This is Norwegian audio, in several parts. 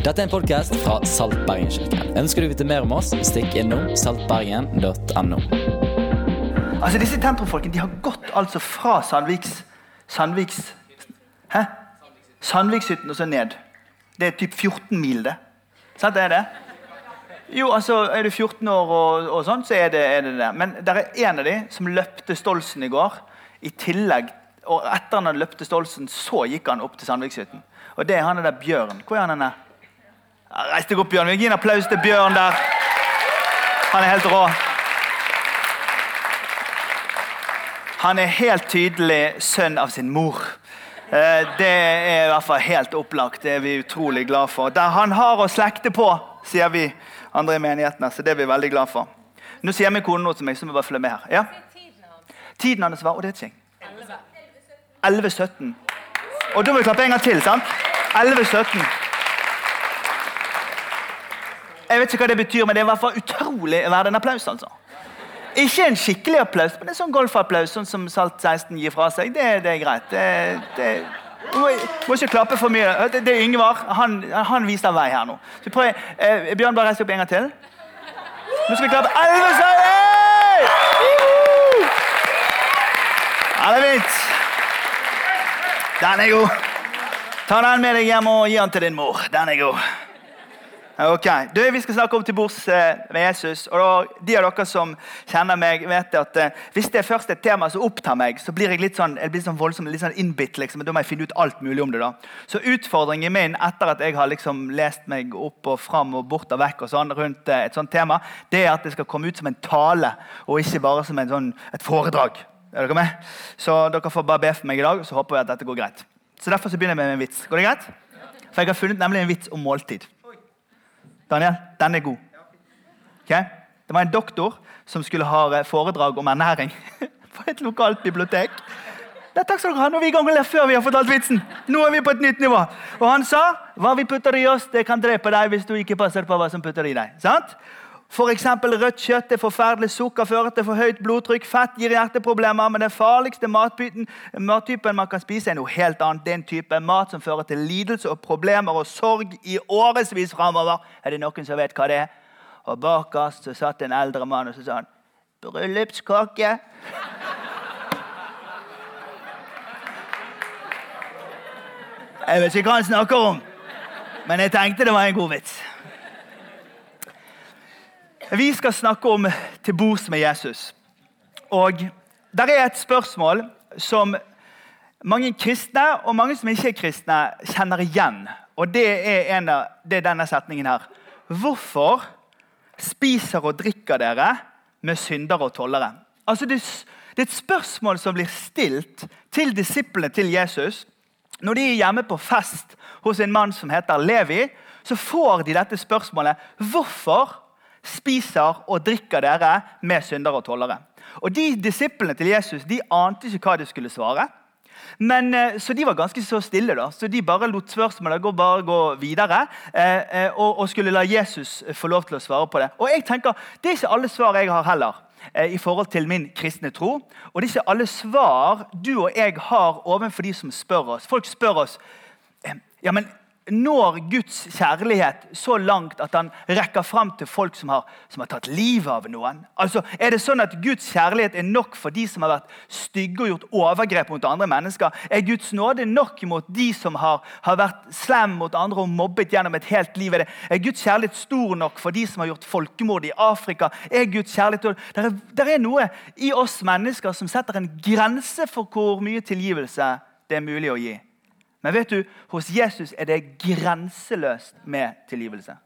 Dette er en podkast fra Salt Bergen-kirken. Ønsker du å vite mer om oss, stikk innom saltbergen.no. Altså, Disse Tentrum-folkene de har gått altså fra Sandviks Sandviks Hæ? Sandvikshytten og så ned. Det er typ 14 mil, det. Sant er det? Jo, altså, Er du 14 år og, og sånn, så er det, er det det. Men det er en av de som løpte Stolsen i går. I tillegg, og Etter han hadde løpte Stolsen, så gikk han opp til Sandvikshytten. Og det er han der Bjørn. Hvor er han henne? Reis deg opp, Bjørn. Vi gir en applaus til Bjørn der. Han er helt rå. Han er helt tydelig sønn av sin mor. Eh, Det er i hvert fall helt opplagt. Det er vi utrolig glad for. Der han har å slekte på, sier vi andre i menighetene. Så det er vi veldig glad for. Nå sier min kone noe til meg, så må jeg bare følge med her. Ja? Tiden hans var, og det er jeg. 11.17. Og da må vi klappe en gang til, sant? 11.17. Jeg vet ikke hva det betyr, men det er i hvert fall utrolig verdt en applaus. altså. Ikke en skikkelig applaus, men en sånn golfapplaus sånn som Salt 16 gir fra seg. Det, det er greit. Det, det, du må, må ikke klappe for mye. Det, er Yngvar. Han, han viser vei her nå. Så prøv, eh, Bjørn, bare reis deg opp en gang til. Nå skal vi klappe. Elleve seier! Ja, det er fint. Den er god. Ta den med deg hjem og gi den til din mor. Den er god. Ok, du, Vi skal snakke om til bords eh, med Jesus. og De av dere som kjenner meg, vet at eh, hvis det er først et tema som opptar meg, så blir jeg litt sånn, jeg blir sånn voldsom, litt sånn innbitt. liksom, Da må jeg finne ut alt mulig om det. da. Så utfordringen min etter at jeg har liksom lest meg opp og fram og bort og vekk og sånn rundt eh, et sånt tema, det er at det skal komme ut som en tale, og ikke bare som sånn, et foredrag. Er dere med? Så dere får bare be for meg i dag, så håper jeg at dette går greit. Så Derfor så begynner jeg med en vits. Går det greit? For jeg har funnet nemlig en vits om måltid. Daniel, den er god. Okay? Det var en doktor som skulle ha eh, foredrag om ernæring på et lokalt bibliotek. Det er takk skal dere ha. Nå er vi i gang med å le før vi har fortalt vitsen. Nå er vi på et nytt nivå. Og han sa hva vi putter i oss, det kan drepe deg hvis du ikke passer på hva som putter i deg. Sant? F.eks. rødt kjøtt er forferdelig, sukker fører til for høyt blodtrykk, fett gir hjerteproblemer, men den farligste matbyten, mattypen man kan spise, er noe helt annet. Det er en type mat som fører til lidelse og problemer og sorg i årevis framover. Er det noen som vet hva det er? Og bak oss så satt en eldre mann og så sa han, bryllupskake. Jeg vet ikke hva han snakker om, men jeg tenkte det var en god vits. Vi skal snakke om til bords med Jesus. Og der er et spørsmål som mange kristne og mange som ikke er kristne, kjenner igjen. Og det er, en det er denne setningen her. Hvorfor spiser og drikker dere med syndere og tollere? Altså det, det er et spørsmål som blir stilt til disiplene til Jesus. Når de er hjemme på fest hos en mann som heter Levi, så får de dette spørsmålet. Hvorfor spiser og drikker dere med syndere og tollere. Og de Disiplene til Jesus de ante ikke hva de skulle svare. Men, eh, så De var ganske så stille, da, så de bare lot spørsmålet gå, bare gå videre. Eh, eh, og, og, skulle la Jesus få lov til å svare på det. Og jeg tenker, Det er ikke alle svar jeg har heller eh, i forhold til min kristne tro. Og det er ikke alle svar du og jeg har overfor de som spør oss. Folk spør oss eh, ja, men når Guds kjærlighet så langt at han rekker fram til folk som har, som har, tatt livet av noen? Altså, Er det sånn at Guds kjærlighet er nok for de som har vært stygge og gjort overgrep mot andre mennesker? Er Guds nåde nok mot de som har, har vært slem mot andre og mobbet gjennom et helt liv? Er, det, er Guds kjærlighet stor nok for de som har gjort folkemord i Afrika? Er Guds kjærlighet... Der er, der er noe i oss mennesker som setter en grense for hvor mye tilgivelse det er mulig å gi. Men vet du, hos Jesus er det grenseløst med tilgivelse.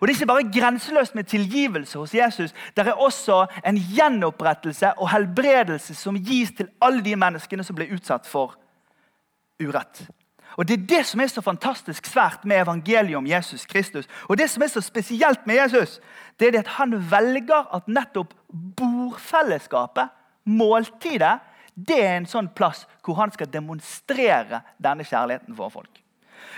Og Det er ikke bare grenseløst med tilgivelse hos Jesus. Det er også en gjenopprettelse og helbredelse som gis til alle de menneskene som ble utsatt for urett. Og Det er det som er så fantastisk svært med evangeliet om Jesus Kristus. Og det som er så spesielt med Jesus, det er at han velger at nettopp bordfellesskapet, måltidet, det er en sånn plass hvor han skal demonstrere denne kjærligheten for folk.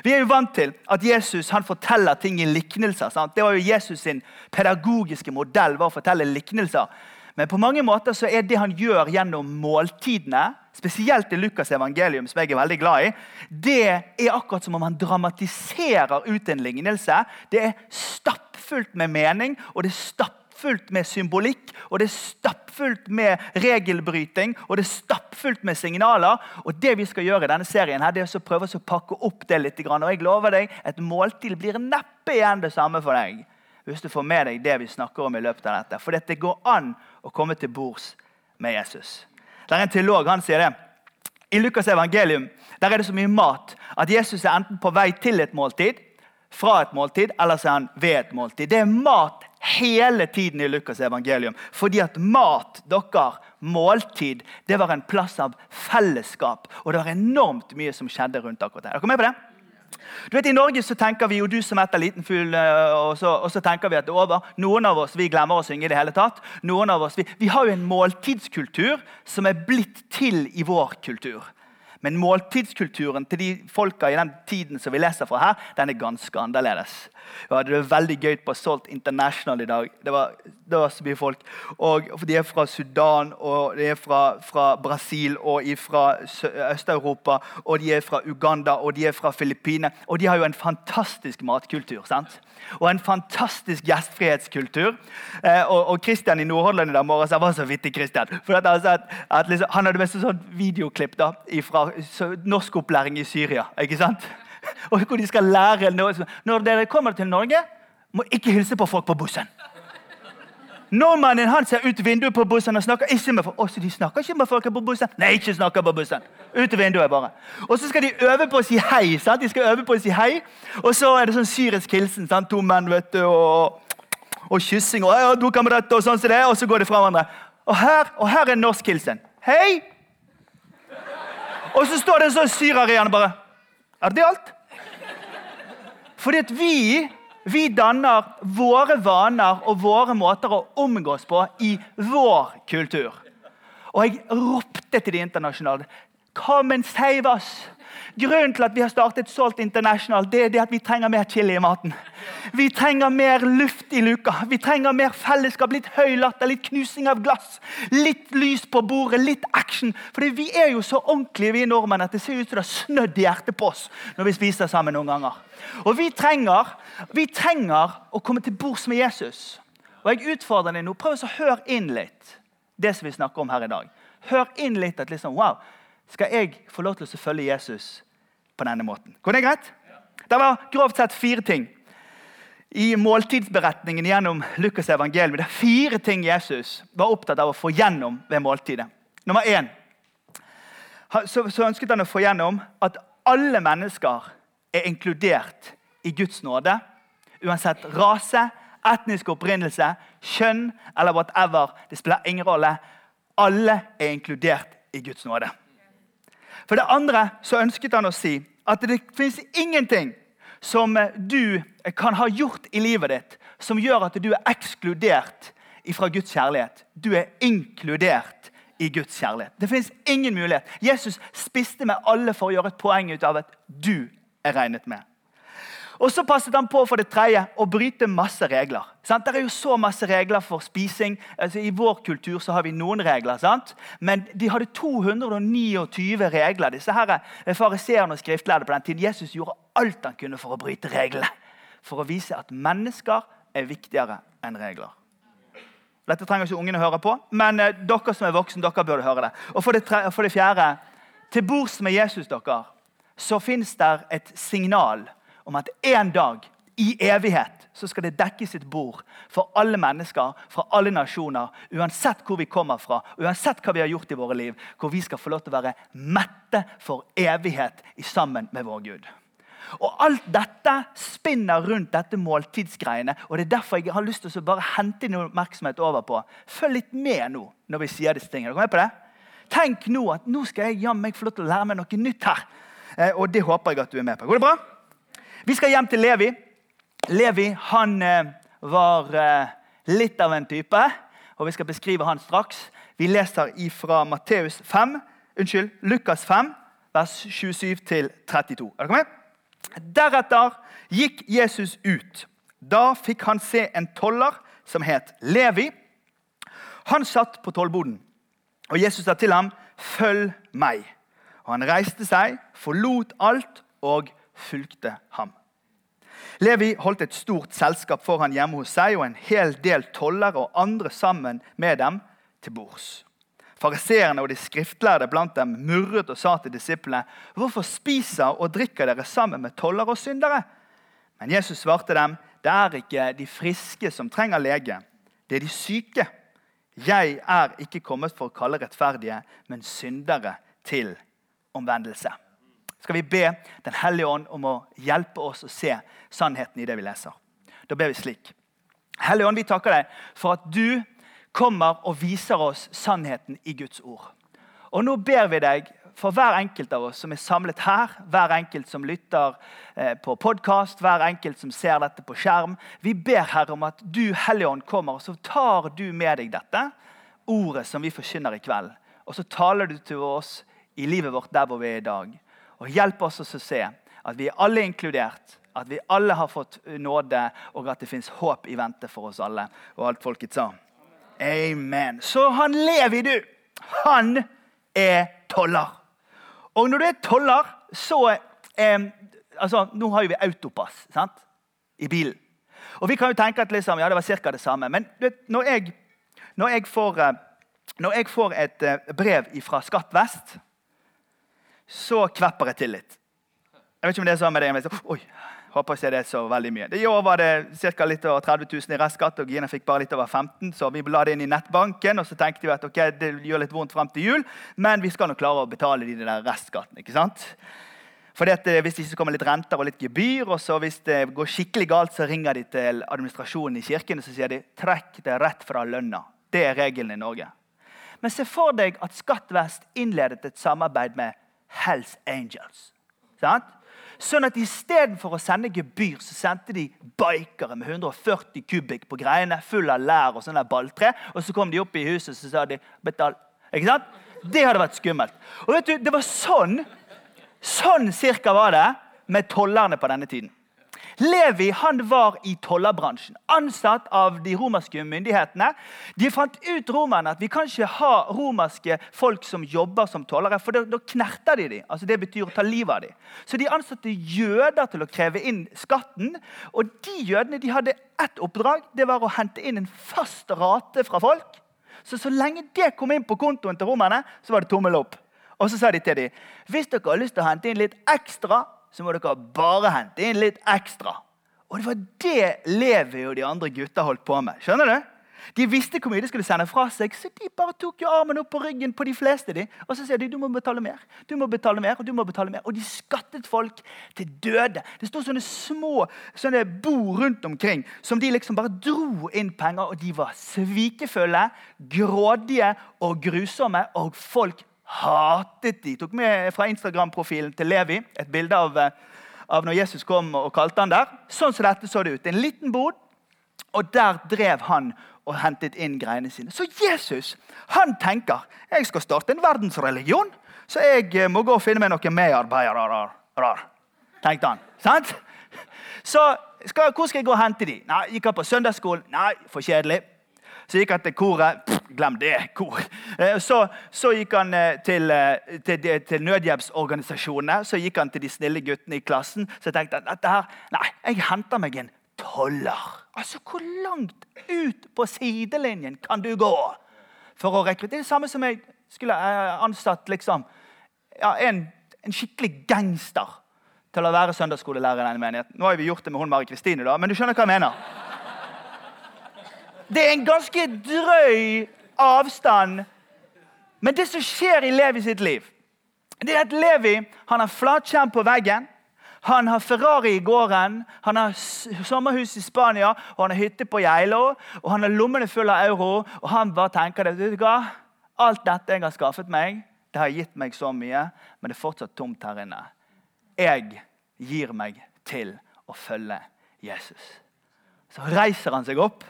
Vi er jo vant til at Jesus forteller ting i liknelser. Sant? Det var jo Jesus sin pedagogiske modell var å fortelle liknelser. Men på mange måter så er det han gjør gjennom måltidene, spesielt i Lukas' evangelium, som jeg er veldig glad i, det er akkurat som om han dramatiserer ut en lignelse. Det er stappfullt med mening, og det er stappfullt med symbolikk, og det er stappfullt med regelbryting, og det er stappfullt med signaler. Og det vi skal gjøre i denne serien, her, det er å prøve å pakke opp det litt. Og jeg lover deg, et måltid blir neppe igjen det samme for deg hvis du får med deg det vi snakker om i løpet av dette. For det går an å komme til bords med Jesus. Det er en teolog han sier det. I Lukas' evangelium der er det så mye mat at Jesus er enten på vei til et måltid, fra et måltid, eller så er han ved et måltid. Det er mat hele tiden i Lukas' evangelium. Fordi at mat, dere, måltid, det var en plass av fellesskap. Og det var enormt mye som skjedde rundt akkurat der. Er dere med på det? Du vet, I Norge så tenker vi jo du som etter liten fugl, eh, og, og, så tenker vi at det er over. Noen av oss vi glemmer å synge i det hele tatt. Noen av oss, vi, vi har jo en måltidskultur som er blitt til i vår kultur. Men måltidskulturen til de folka i den tiden som vi leser fra her, den er ganske annerledes. Ja, det var veldig gøy på Salt International i dag. Det var, det var så mye folk. Og De er fra Sudan, og de er fra, fra Brasil og fra Øst-Europa. Og de er fra Uganda og de er fra Filippinene. Og de har jo en fantastisk matkultur. sant? Og en fantastisk gjestfrihetskultur. Eh, og, Christian i Nordhordland i dag morges var så vittig. Christian, for at, altså, at, at liksom, Han hadde mest sånn videoklipp da, fra norskopplæring i Syria. ikke sant? Og hvor de skal lære Når dere kommer til Norge, må ikke hilse på folk på bussen. Nordmannen han ser ut vinduet på bussen og snakker ikke med folk. Også de snakker ikke med folk på bussen. Nei, ikke snakker på bussen. Ut vinduet bare. Og så skal de øve på å si hei. sant? De skal øve på å si hei. Og så er det sånn syrisk hilsen. sant? To menn vet du, og, og kyssing og, kamerat, og sånn som det. Og så går de fra hverandre. Og her, og her er norsk hilsen. Hei! Og så står det en sånn syrer igjen og bare Er det alt? Fordi at vi vi danner våre vaner og våre måter å omgås på i vår kultur. Og jeg ropte til de internasjonale Come and save us! Grunnen til at vi har startet Salt International, det er det at vi trenger mer chili i maten. Vi trenger mer luft i luka. Vi trenger mer fellesskap, litt høy latter, litt knusing av glass. Litt lys på bordet, litt action. For vi er jo så ordentlige, vi nordmenn, at det ser ut som det har snødd i hjertet på oss når vi spiser sammen noen ganger. Og vi trenger, vi trenger å komme til bords med Jesus. Og jeg utfordrer deg nå. Prøv å høre inn litt det som vi snakker om her i dag. Hør inn litt at liksom, wow, skal jeg få lov til å følge Jesus på denne måten. Går det greit? Det var grovt sett fire ting i måltidsberetningen gjennom Lukas' evangelium. Det er fire ting Jesus var opptatt av å få gjennom ved måltidet. Nummer én så, ønsket han å få gjennom at alle mennesker er inkludert i Guds nåde. Uansett rase, etnisk opprinnelse, kjønn eller whatever. Det spiller ingen rolle. Alle er inkludert i Guds nåde. For det andre så ønsket han å si at det fins ingenting som du kan ha gjort i livet ditt som gjør at du er ekskludert fra Guds kjærlighet. Du er inkludert i Guds kjærlighet. Det fins ingen mulighet. Jesus spiste med alle for å gjøre et poeng ut av at du er regnet med. Og så passet han på for det tredje å bryte masse regler. Sant? Det er jo så masse regler for spising. Altså, I vår kultur så har vi noen regler, sant? men de hadde 229 regler. Disse her fariseerne og skriftlærde på den tiden. Jesus gjorde alt han kunne for å bryte reglene. For å vise at mennesker er viktigere enn regler. Dette trenger ikke ungene høre på, men eh, dere som er voksne, dere burde høre det. Og for det, tre, for det fjerde, til bords med Jesus dere, så fins det et signal om at en dag i evighet så skal det dekke sitt bord for alle mennesker fra alle nasjoner, uansett hvor vi kommer fra, uansett hva vi har gjort i våre liv, hvor vi skal få lov til å være mette for evighet sammen med vår Gud. Og Alt dette spinner rundt dette måltidsgreiene. og Det er derfor jeg har lyst til å bare hente inn oppmerksomhet over på. Følg litt med nå når vi sier disse tingene. Med på det? Tenk nå at nå skal jeg jammen få lov til å lære meg noe nytt her. Eh, og det håper jeg at du er med på. Går det bra? Vi skal hjem til Levi. Levi han eh, var eh, litt av en type, og vi skal beskrive han straks. Vi leser fra Matteus 5, unnskyld, Lukas 5, vers 27-32. Er dere med? Deretter gikk Jesus ut. Da fikk han se en toller som het Levi. Han satt på tollboden. Og Jesus sa til ham, 'Følg meg'. Og han reiste seg, forlot alt og fulgte ham. Levi holdt et stort selskap for han hjemme hos seg, og en hel del tollere og andre sammen med dem til bords. Fariseerne og de skriftlærde blant dem murret og sa til disiplene.: Hvorfor spiser og drikker dere sammen med tollere og syndere? Men Jesus svarte dem, det er ikke de friske som trenger lege, det er de syke. Jeg er ikke kommet for å kalle rettferdige, men syndere til omvendelse. Skal vi be Den hellige ånd om å hjelpe oss å se sannheten i det vi leser? Da ber vi slik. Hellige ånd, vi takker deg for at du kommer og viser oss sannheten i Guds ord. Og nå ber vi deg for hver enkelt av oss som er samlet her, hver enkelt som lytter eh, på podkast, hver enkelt som ser dette på skjerm. Vi ber Herre om at du, Hellige Ånd, kommer, og så tar du med deg dette ordet som vi forkynner i kveld. Og så taler du til oss i livet vårt der hvor vi er i dag. Og hjelp oss å se at vi er alle inkludert, at vi alle har fått nåde, og at det fins håp i vente for oss alle. Og alt folket sa. Amen. Så han lever i du. Han er toller. Og når du er toller, så eh, altså, Nå har vi autopass sant? i bilen. Og Vi kan jo tenke at liksom, ja, det var ca. det samme. Men vet, når, jeg, når, jeg får, eh, når, jeg, får, et eh, brev fra Skatt Vest, så kvepper jeg til litt. Jeg vet ikke om det er sånn med deg. Men, oi, Håper ikke det er så veldig mye. I år var det ca. litt over 30 000 i restskatt, og Gina fikk bare litt over 15 så vi la det inn i nettbanken. og Så tenkte vi at okay, det gjør litt vondt frem til jul, men vi skal nok klare å betale de der restskattene. ikke sant? Fordi at Hvis det ikke kommer litt renter og litt gebyr, og så hvis det går skikkelig galt, så ringer de til administrasjonen i kirken og så sier de, trekk det rett fra lønna. Det er regelen i Norge. Men se for deg at Skatt Vest innledet et samarbeid med Hells Angels. Sant? Sånn at Istedenfor å sende gebyr, så sendte de bikere med 140 kubikk på greiene, full av lær og sånne balltre. Og så kom de opp i huset og sa de, betal. Ikke sant? Det hadde vært skummelt. Og vet du, Det var sånn sånn cirka var det med tollerne på denne tiden. Levi han var i tollerbransjen, ansatt av de romerske myndighetene. De fant ut romerne at vi kan ikke ha romerske folk som jobber som tollere, for da, knerter de dem. Altså det betyr å ta livet av dem. Så de ansatte jøder til å kreve inn skatten. Og de jødene de hadde ett oppdrag. Det var å hente inn en fast rate fra folk. Så så lenge det kom inn på kontoen til romerne, så var det tommel opp. Og så sa de til dem hvis dere har lyst til å hente inn litt ekstra, så må dere bare hente inn litt ekstra. Og det var det Levi og de andre gutta holdt på med. Skjønner du? De visste hvor mye de skulle sende fra seg, så de bare tok jo armen opp på ryggen på de fleste. De. Og så sier de du må betale mer, du må betale mer, og du må betale mer. Og de skattet folk til døde. Det sto sånne små sånne bord rundt omkring som de liksom bare dro inn penger. Og de var svikefulle, grådige og grusomme, og folk hatet de. Tok med fra Instagram-profilen til Levi et bilde av, eh, av når Jesus kom og kalte han der. Sånn som dette så det ut. En liten bod, og der drev han og hentet inn greiene sine. Så Jesus han tenker jeg skal starte en verdensreligion, så jeg eh, må gå og finne meg noen medarbeidere. tenkte han. Sant? Så skal, hvor skal jeg gå og hente de? Nei, Gikk han på søndagsskolen? Nei, for kjedelig. Så gikk han til koret. Glem det. kor. Eh, så, så gikk han eh, til, eh, til, til nødhjelpsorganisasjonene. Så gikk han til de snille guttene i klassen. Så tenkte her, nei, jeg henter meg en toller. Altså, Hvor langt ut på sidelinjen kan du gå for å rekruttere? Det er det samme som jeg skulle ansatt liksom, ja, en, en skikkelig gangster til å være søndagsskolelærer i denne menigheten. Nå har vi gjort det med hun Mari Kristine, da, men du skjønner hva jeg mener. Det er en ganske drøy avstand. Men det som skjer i Levi sitt liv, det er at Levi han har flatskjerm på veggen. Han har Ferrari i gården, han har sommerhus i Spania og han har hytte på Geilo. Og han har lommene fulle av euro. Og han bare tenker det, vet du hva? Alt dette jeg har skaffet meg, det har gitt meg så mye, men det er fortsatt tomt her inne. Jeg gir meg til å følge Jesus. Så reiser han seg opp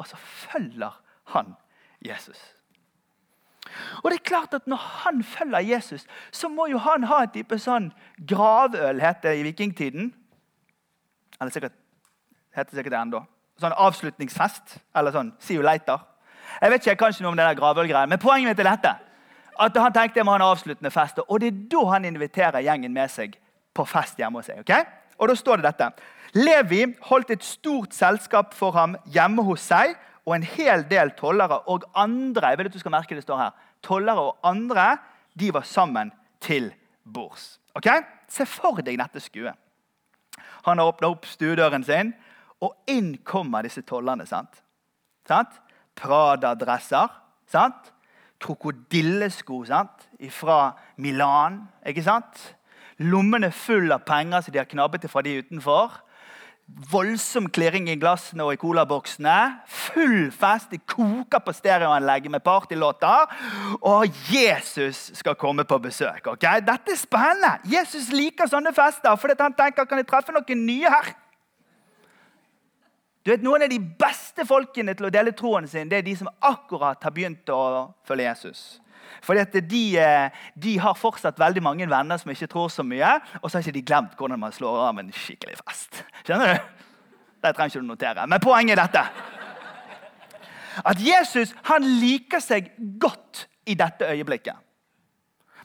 og så følger han Jesus. Og det er klart at Når han følger Jesus, så må jo han ha en type sånn gravøl, het det i vikingtiden. Eller sikkert, heter sikkert det ennå. Sånn avslutningsfest. Eller sånn see you later. Jeg vet ikke kanskje noe om den gravølgreien, men poenget mitt er dette. at han tenkte jeg må ha en avsluttende fest. Og det er da han inviterer gjengen med seg på fest hjemme hos seg. ok? Og da står det dette. Levi holdt et stort selskap for ham hjemme hos seg, og en hel del tollere og andre jeg vil at du skal merke det står her, tollere og andre de var sammen til bords. Okay? Se for deg dette skuet. Han har åpna opp stuedøren sin, og inn kommer disse tollerne. sant? sant? Prada-dresser. sant? Krokodillesko sant? fra Milan. ikke sant? Lommene fulle av penger som de har knabbet fra de utenfor voldsom klirring i glassene og i colaboksene. Full fest. Det koker på stereoanlegget med partylåter. Og Jesus skal komme på besøk. Okay? Dette er spennende. Jesus liker sånne fester fordi han tenker kan jeg treffe noen nye her. Du vet, Noen av de beste folkene til å dele troen sin det er de som akkurat har begynt å følge Jesus. At de, eh, de, har fortsatt veldig mange venner som ikke tror så mye. Og så har ikke de glemt hvordan man slår av en skikkelig fest. Skjønner du? Det trenger ikke du notere. Men poenget er dette. At Jesus han liker seg godt i dette øyeblikket.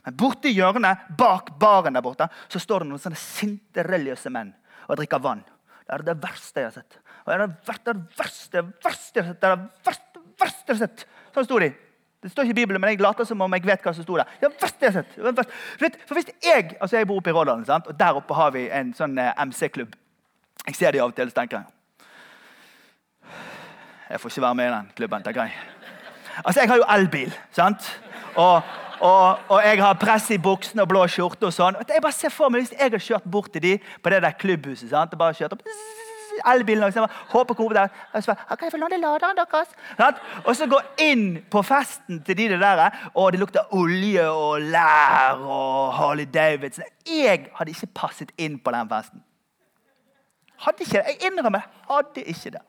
Men borti hjørnet, bak baren der borte, så står det noen sånne sinte, religiøse menn og drikker vann. Det er det verste jeg har sett. Det er det verste, verste, verste jeg har sett. Det er det verste, verste jeg har sett. Sånn sto de. Det står ikke i Bibelen, men jeg later som om jeg vet hva som sto der. Ja, verst jeg har sett. For hvis Jeg altså jeg bor oppe i Rådalen, sant? og der oppe har vi en sånn eh, MC-klubb. Jeg ser de av og til så tenker Jeg får ikke være med i den klubben. tenker jeg. Altså, Jeg har jo elbil. sant? Og, og, og, jeg har press i buksene og blå skjorte. og sånn. Jeg bare ser for meg Hvis jeg har kjørt bort til de på det der klubbhuset sant? og bare kjørt opp elbilen og så håper kommer der. Og så kan jeg få låne laderen deres? Og så gå inn på festen til de der, og det lukter olje og lær og Harley Davidson. Jeg hadde ikke passet inn på den festen. Hadde ikke det. Jeg innrømmer hadde ikke det.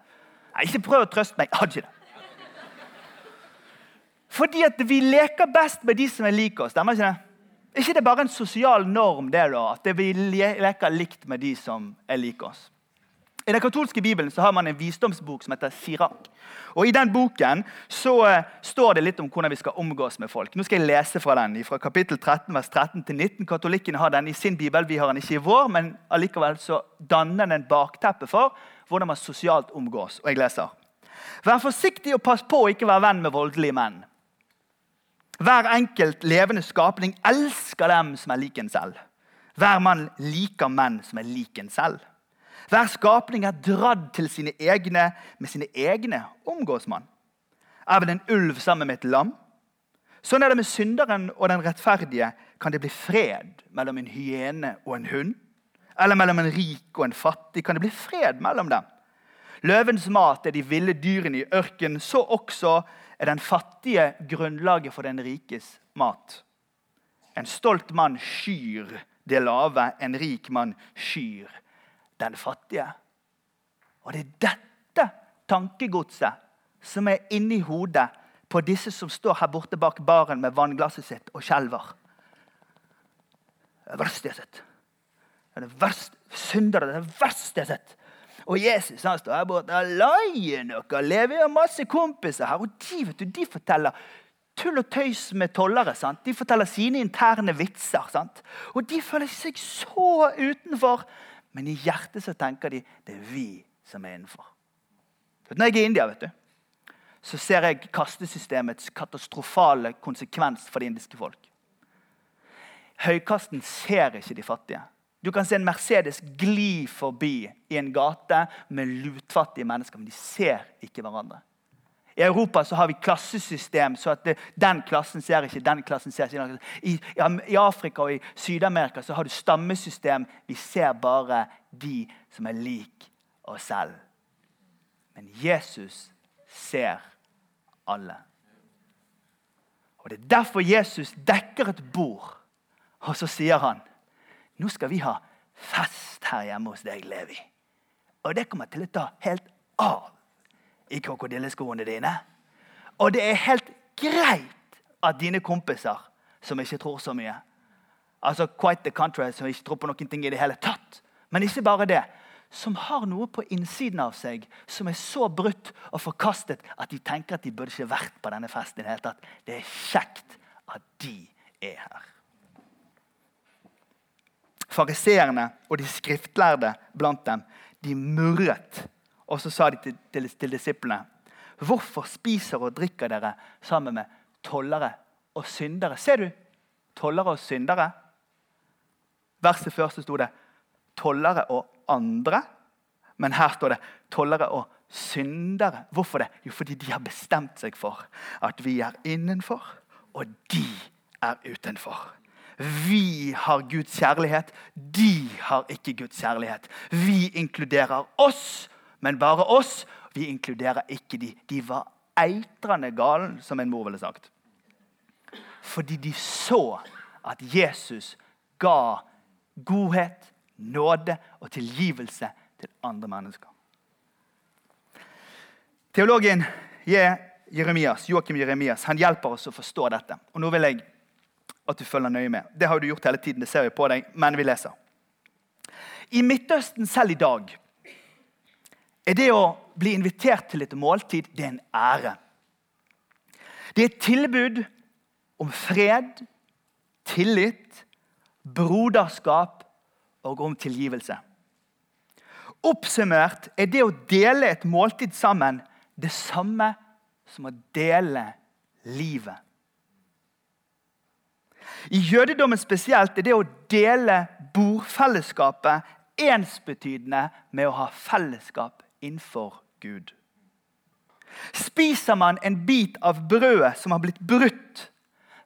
Jeg ikke prøv å trøste meg. Hadde ikke det. Fordi at vi leker best med de som er lik oss. stemmer ikke det? ikke det bare en sosial norm det da, at vi leker likt med de som er lik oss? I den katolske bibelen så har man en visdomsbok som heter Sirak. Og I den boken så uh, står det litt om hvordan vi skal omgås med folk. Nå skal jeg lese fra den, fra kapittel 13, vers 13 til 19. Katolikkene har den i sin bibel, vi har den ikke i vår, men allikevel så danner den en bakteppe for hvordan man sosialt omgås. Og jeg leser. Vær forsiktig og pass på å ikke være venn med voldelige menn. Hver enkelt levende skapning elsker dem som er lik en selv. Hver mann liker menn som er lik en selv. Hver skapning er dradd til sine egne. Med sine egne omgås man. Er vel en ulv sammen med et lam? Sånn er det med synderen og den rettferdige. Kan det bli fred mellom en hyene og en hund? Eller mellom en rik og en fattig? Kan det bli fred mellom dem? Løvens mat er de ville dyrene i ørkenen. Så også er den fattige grunnlaget for den rikes mat. En stolt mann skyr det lave, en rik mann skyr den fattige. Og det er dette tankegodset som er inni hodet på disse som står her borte bak baren med vannglasset sitt og skjelver. Det er det verste jeg har sett. Det er verst syndere, det er det verste jeg har sett. Og Jesus han står her borte og leier noe. Lever har masse kompiser her. Og de vet du, de forteller tull og tøys med tollere. sant? De forteller sine interne vitser. sant? Og de føler seg så utenfor. Men i hjertet så tenker de det er vi som er innenfor. Når jeg er i India, vet du, så ser jeg kastesystemets katastrofale konsekvens for det indiske folk. Høykasten ser ikke de fattige. Du kan se en Mercedes gli forbi i en gate med lutfattige mennesker, men de ser ikke hverandre. I Europa så har vi klassesystem, så at det, den klassen ser ikke den klassen ser ikke. I, I, Afrika og i Syd-Amerika så har du stammesystem. Vi ser bare de som er lik oss selv. Men Jesus ser alle. Og Det er derfor Jesus dekker et bord, og så sier han nå skal vi ha fest her hjemme hos deg, Levi. Og det kommer til å ta helt av i krokodilleskoene dine. Og det er helt greit at dine kompiser, som ikke tror så mye altså quite the country, som ikke tror på noen ting i det hele tatt, Men ikke bare det. Som har noe på innsiden av seg som er så brutt og forkastet at de tenker at de burde ikke vært på denne festen. i Det hele tatt. Det er kjekt at de er her. Fariseerne og de skriftlærde blant dem de murret. Og så sa de til, til, til disiplene.: Hvorfor spiser og drikker dere sammen med tollere og syndere? Ser du? Tollere og syndere. Verset før så sto det tollere og andre. Men her står det tollere og syndere. Hvorfor det? Jo, fordi de har bestemt seg for at vi er innenfor, og de er utenfor. Vi har Guds kjærlighet, de har ikke Guds kjærlighet. Vi inkluderer oss, men bare oss. Vi inkluderer ikke de. De var eitrende gale, som en mor ville sagt. Fordi de så at Jesus ga godhet, nåde og tilgivelse til andre mennesker. Teologen Jeremias, Joakim Jeremias han hjelper oss å forstå dette. Og Nå vil jeg at du følger nøye med. Det har du gjort hele tiden, det ser vi på deg, men vi leser. I Midtøsten selv i dag er det å bli invitert til et måltid det er en ære. Det er et tilbud om fred, tillit, broderskap og om tilgivelse. Oppsummert er det å dele et måltid sammen det samme som å dele livet. I jødedommen spesielt er det å dele bordfellesskapet ensbetydende med å ha fellesskap innenfor Gud. Spiser man en bit av brødet som har blitt brutt,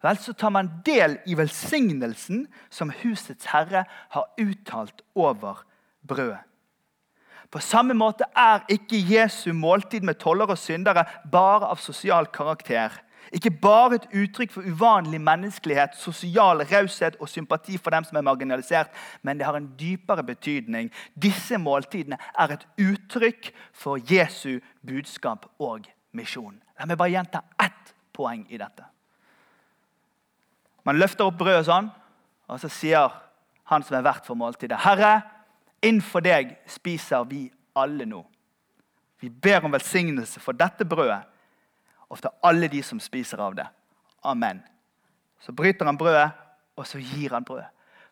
vel, så tar man del i velsignelsen som husets herre har uttalt over brødet. På samme måte er ikke Jesu måltid med toller og syndere bare av sosial karakter. Ikke bare et uttrykk for uvanlig menneskelighet, sosial raushet og sympati for dem som er marginalisert, men det har en dypere betydning. Disse måltidene er et uttrykk for Jesu budskap og misjon. La meg bare gjenta ett poeng i dette. Man løfter opp brødet sånn, og så sier han som er vert for måltidet, 'Herre, innenfor deg spiser vi alle nå.' Vi ber om velsignelse for dette brødet og for alle de som spiser av det. Amen. Så bryter han brødet, og så gir han brød.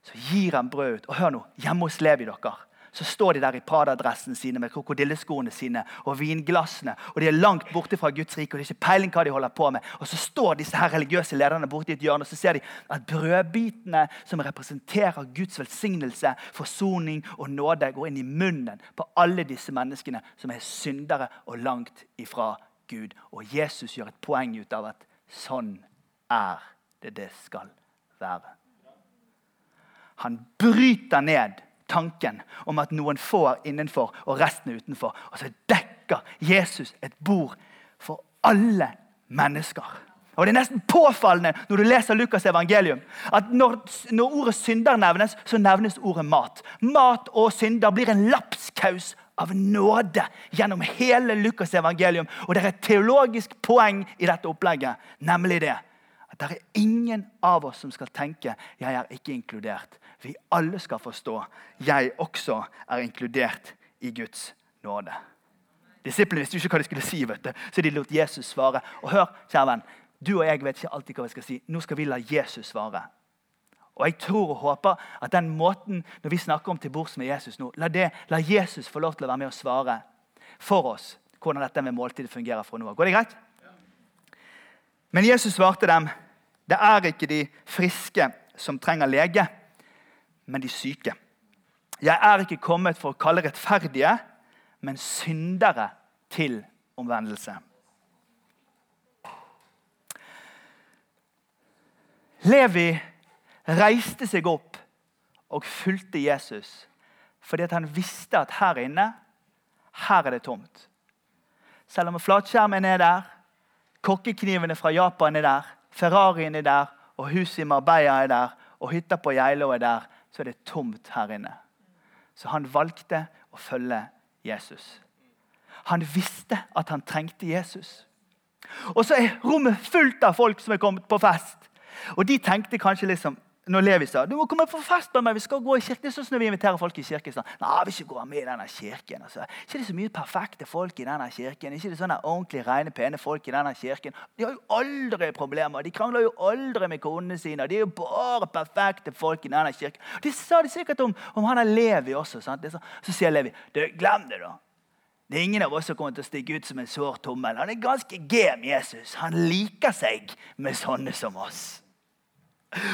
Så gir han brød ut. Og hør nå, hjemme hos Levi dere, så står de der i Prada-dressene sine med krokodilleskoene sine og vinglassene. Og de er langt borte fra Guds rike, og de har ikke peiling hva de holder på med. Og så står disse her religiøse lederne borte i et hjørne og så ser de at brødbitene som representerer Guds velsignelse, forsoning og nåde, går inn i munnen på alle disse menneskene som er syndere og langt ifra Gud. Og Jesus gjør et poeng ut av at sånn er det det skal være. Han bryter ned tanken om at noen få er innenfor og resten er utenfor. Og så dekker Jesus et bord for alle mennesker. Og Det er nesten påfallende når du leser Lukas' evangelium, at når, når ordet synder nevnes, så nevnes ordet mat. Mat og synder blir en lapskaus av nåde gjennom hele Lukas' evangelium. Og det er et teologisk poeng i dette opplegget, nemlig det at det er ingen av oss som skal tenke 'jeg er ikke inkludert'. Vi alle skal forstå 'jeg også er inkludert i Guds nåde'. Disiplene visste ikke hva de skulle si, vet du. så de lot Jesus svare. Og hør, kjære venn, Du og jeg vet ikke alltid hva vi skal si. Nå skal vi la Jesus svare. Og jeg tror og håper at den måten når vi snakker om til bords med Jesus nå, la, det, la Jesus få lov til å være med og svare for oss hvordan dette med måltidet fungerer fra nå av. Går det greit? Men Jesus svarte dem, det er ikke de friske som trenger lege, men de syke. Jeg er ikke kommet for å kalle rettferdige, men syndere til omvendelse. Levi reiste seg opp og fulgte Jesus fordi han visste at her inne her er det tomt. Selv om flatskjermen er der, kokkeknivene fra Japan er der, Ferrarien er der, og huset i Marbella er der, og hytta på Geilo er der, så er det tomt her inne. Så han valgte å følge Jesus. Han visste at han trengte Jesus. Og så er rommet fullt av folk som er kommet på fest. Og de tenkte kanskje liksom når Levi sa du må komme på fest med meg, vi skal gå i kirken. Det er sånn når vi inviterer folk i kirken. Sånn, Nei, vi skal gå med i denne kirken. Altså. Ikke det så mye perfekte folk i denne kirken. Ikke det sånne ordentlig rene, pene folk i denne kirken. De har jo aldri problemer. De krangler jo aldri med konene sine. De er jo bare perfekte folk i denne kirken. De sa det sikkert om, om han er Levi også. Sant? Så, så sier Levi du, glem det, da. Det er ingen av oss som kommer til å stikke ut som en sår tommel. Han er ganske gem, Jesus. Han liker seg med sånne som oss.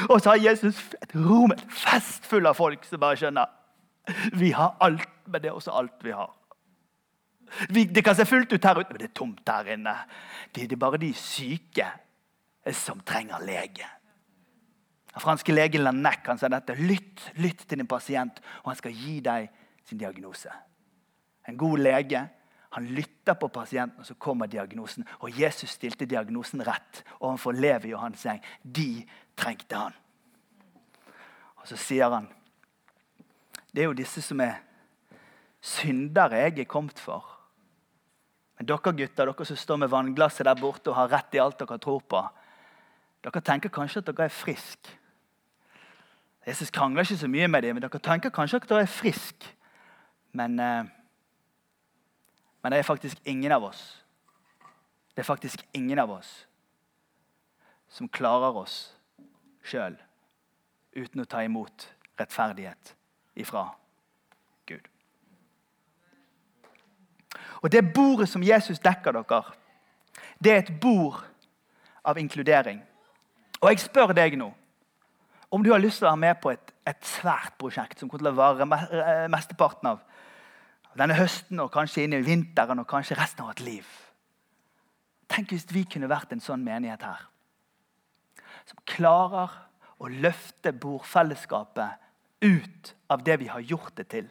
Og så har Jesus et rom, et fest full av folk som bare skjønner vi har alt, men det er også alt vi har. Vi, det kan se fullt ut her ute, men det er tomt her inne. Det, er bare de syke som trenger lege. Den franske legen Lanek han sa dette. Lytt, lytt til din pasient, og han skal gi deg sin diagnose. En god lege han lytter på pasienten, og så kommer diagnosen. Og Jesus stilte diagnosen rett overfor Levi og hans gjeng. De trengte han. Og så sier han det er jo disse som er syndere jeg er kommet for. Men dere gutter, dere som står med vannglasset der borte og har rett i alt dere tror på, dere tenker kanskje at dere er friske. Jesus krangler ikke så mye med dem, men dere tenker kanskje at dere er friske. Men eh, men det er faktisk ingen av oss Det er faktisk ingen av oss som klarer oss sjøl uten å ta imot rettferdighet ifra Gud. Og Det bordet som Jesus dekker dere, det er et bord av inkludering. Og jeg spør deg nå om du har lyst til å være med på et, et svært prosjekt som kommer til å vare mesteparten av denne høsten og kanskje inn i vinteren og kanskje resten av vårt liv. Tenk hvis vi kunne vært en sånn menighet her. Som klarer å løfte bordfellesskapet ut av det vi har gjort det til,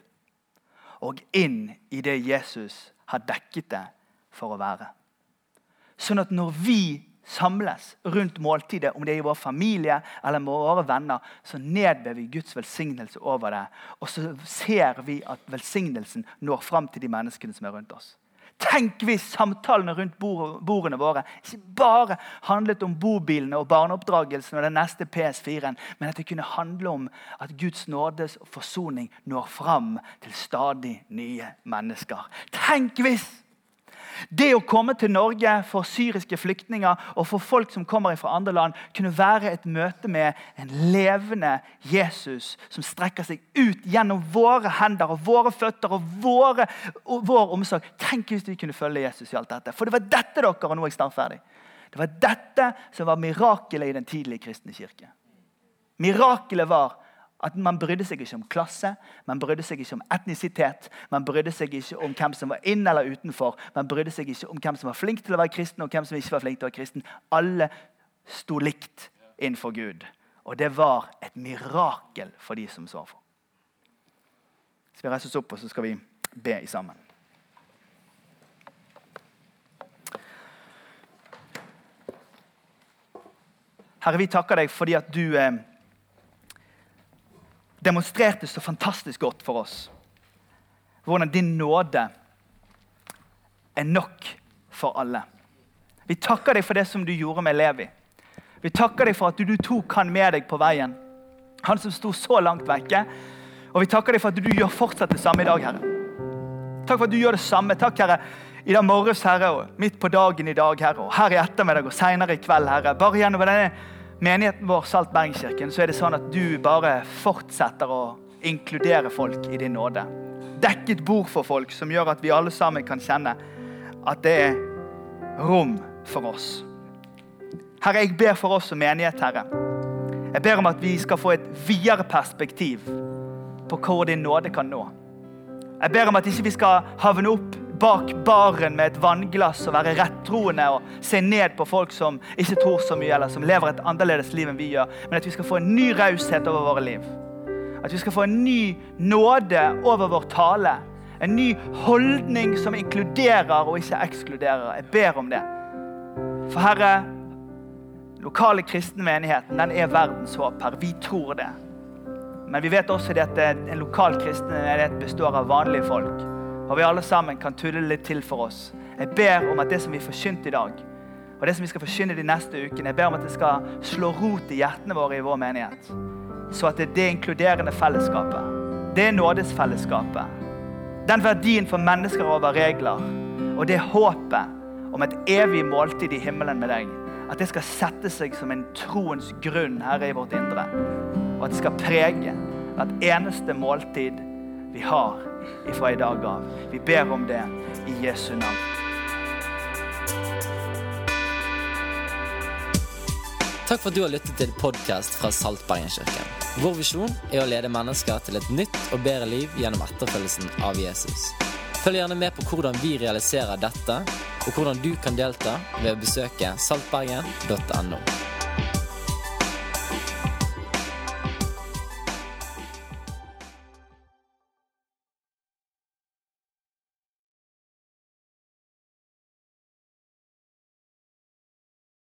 og inn i det Jesus har dekket det for å være. Sånn at når vi samles rundt måltidet, om det er i vår familie eller med våre venner, så nedber vi Guds velsignelse over det. Og så ser vi at velsignelsen når fram til de menneskene som er rundt oss. Tenk hvis samtalene rundt bordene våre ikke bare handlet om bobilene og barneoppdragelsen og den neste PS4-en, men at det kunne handle om at Guds nådes forsoning når fram til stadig nye mennesker. Tenk hvis det å komme til Norge for syriske flyktninger og for folk som kommer fra andre land, kunne være et møte med en levende Jesus som strekker seg ut gjennom våre hender og våre føtter og, våre, og vår omsorg. Tenk hvis vi kunne følge Jesus i alt dette. For det var dette dere, og nå er jeg snart ferdig. Det var dette som var mirakelet i den tidlige kristne kirke. Mirakelet var at Man brydde seg ikke om klasse, man brydde seg ikke om etnisitet. Man brydde seg ikke om hvem som var inn eller utenfor. Man brydde seg ikke om hvem som var flink til å være kristen og hvem som ikke var flink til å være kristen. Alle sto likt innenfor Gud. Og det var et mirakel for de som så for. Så vi reiser oss opp og så skal vi be sammen. Herre, vi takker deg fordi at du eh, demonstrerte så fantastisk godt for oss hvordan din nåde er nok for alle. Vi takker deg for det som du gjorde med Levi. Vi takker deg for at du, tok han med deg på veien. Han som sto så langt vekke. Og vi takker deg for at du gjør fortsatt det samme i dag, Herre. Takk for at du gjør det samme. Takk, Herre, i dag morges, Herre, og midt på dagen i dag, Herre, og her i ettermiddag og senere i kveld, Herre. Bare gjennom denne menigheten vår, Salt Bergenskirken, så er det sånn at du bare fortsetter å inkludere folk i din nåde. Dekk et bord for folk som gjør at vi alle sammen kan kjenne at det er rom for oss. Herre, jeg ber for oss som menighet, Herre. Jeg ber om at vi skal få et videre perspektiv på hvor din nåde kan nå. Jeg ber om at ikke vi skal havne opp bak baren med et vannglass og være rettroende og se ned på folk som ikke tror så mye, eller som lever et annerledes liv enn vi gjør, men at vi skal få en ny raushet over våre liv. At vi skal få en ny nåde over vår tale. En ny holdning som inkluderer og ikke ekskluderer. Jeg ber om det. For Herre, lokale kristne menigheten den er verdens håp. Herre. Vi tror det. Men vi vet også at en lokal kristen menighet består av vanlige folk. Og vi alle sammen kan tulle litt til for oss. Jeg ber om at det som vi forkynte i dag, og det som vi skal forkynne de neste ukene, jeg ber om at det skal slå rot i hjertene våre i vår menighet. så at det er det inkluderende fellesskapet, det nådesfellesskapet, den verdien for mennesker over regler, og det håpet om et evig måltid i himmelen med deg, at det skal sette seg som en troens grunn her i vårt indre. Og at det skal prege hvert eneste måltid vi har ifra i dag av. Vi ber om det i Jesu navn. Takk for at du har lyttet til podkast fra Saltbergenkirken. Vår visjon er å lede mennesker til et nytt og bedre liv gjennom etterfølgelsen av Jesus. Følg gjerne med på hvordan vi realiserer dette, og hvordan du kan delta ved å besøke saltbergen.no.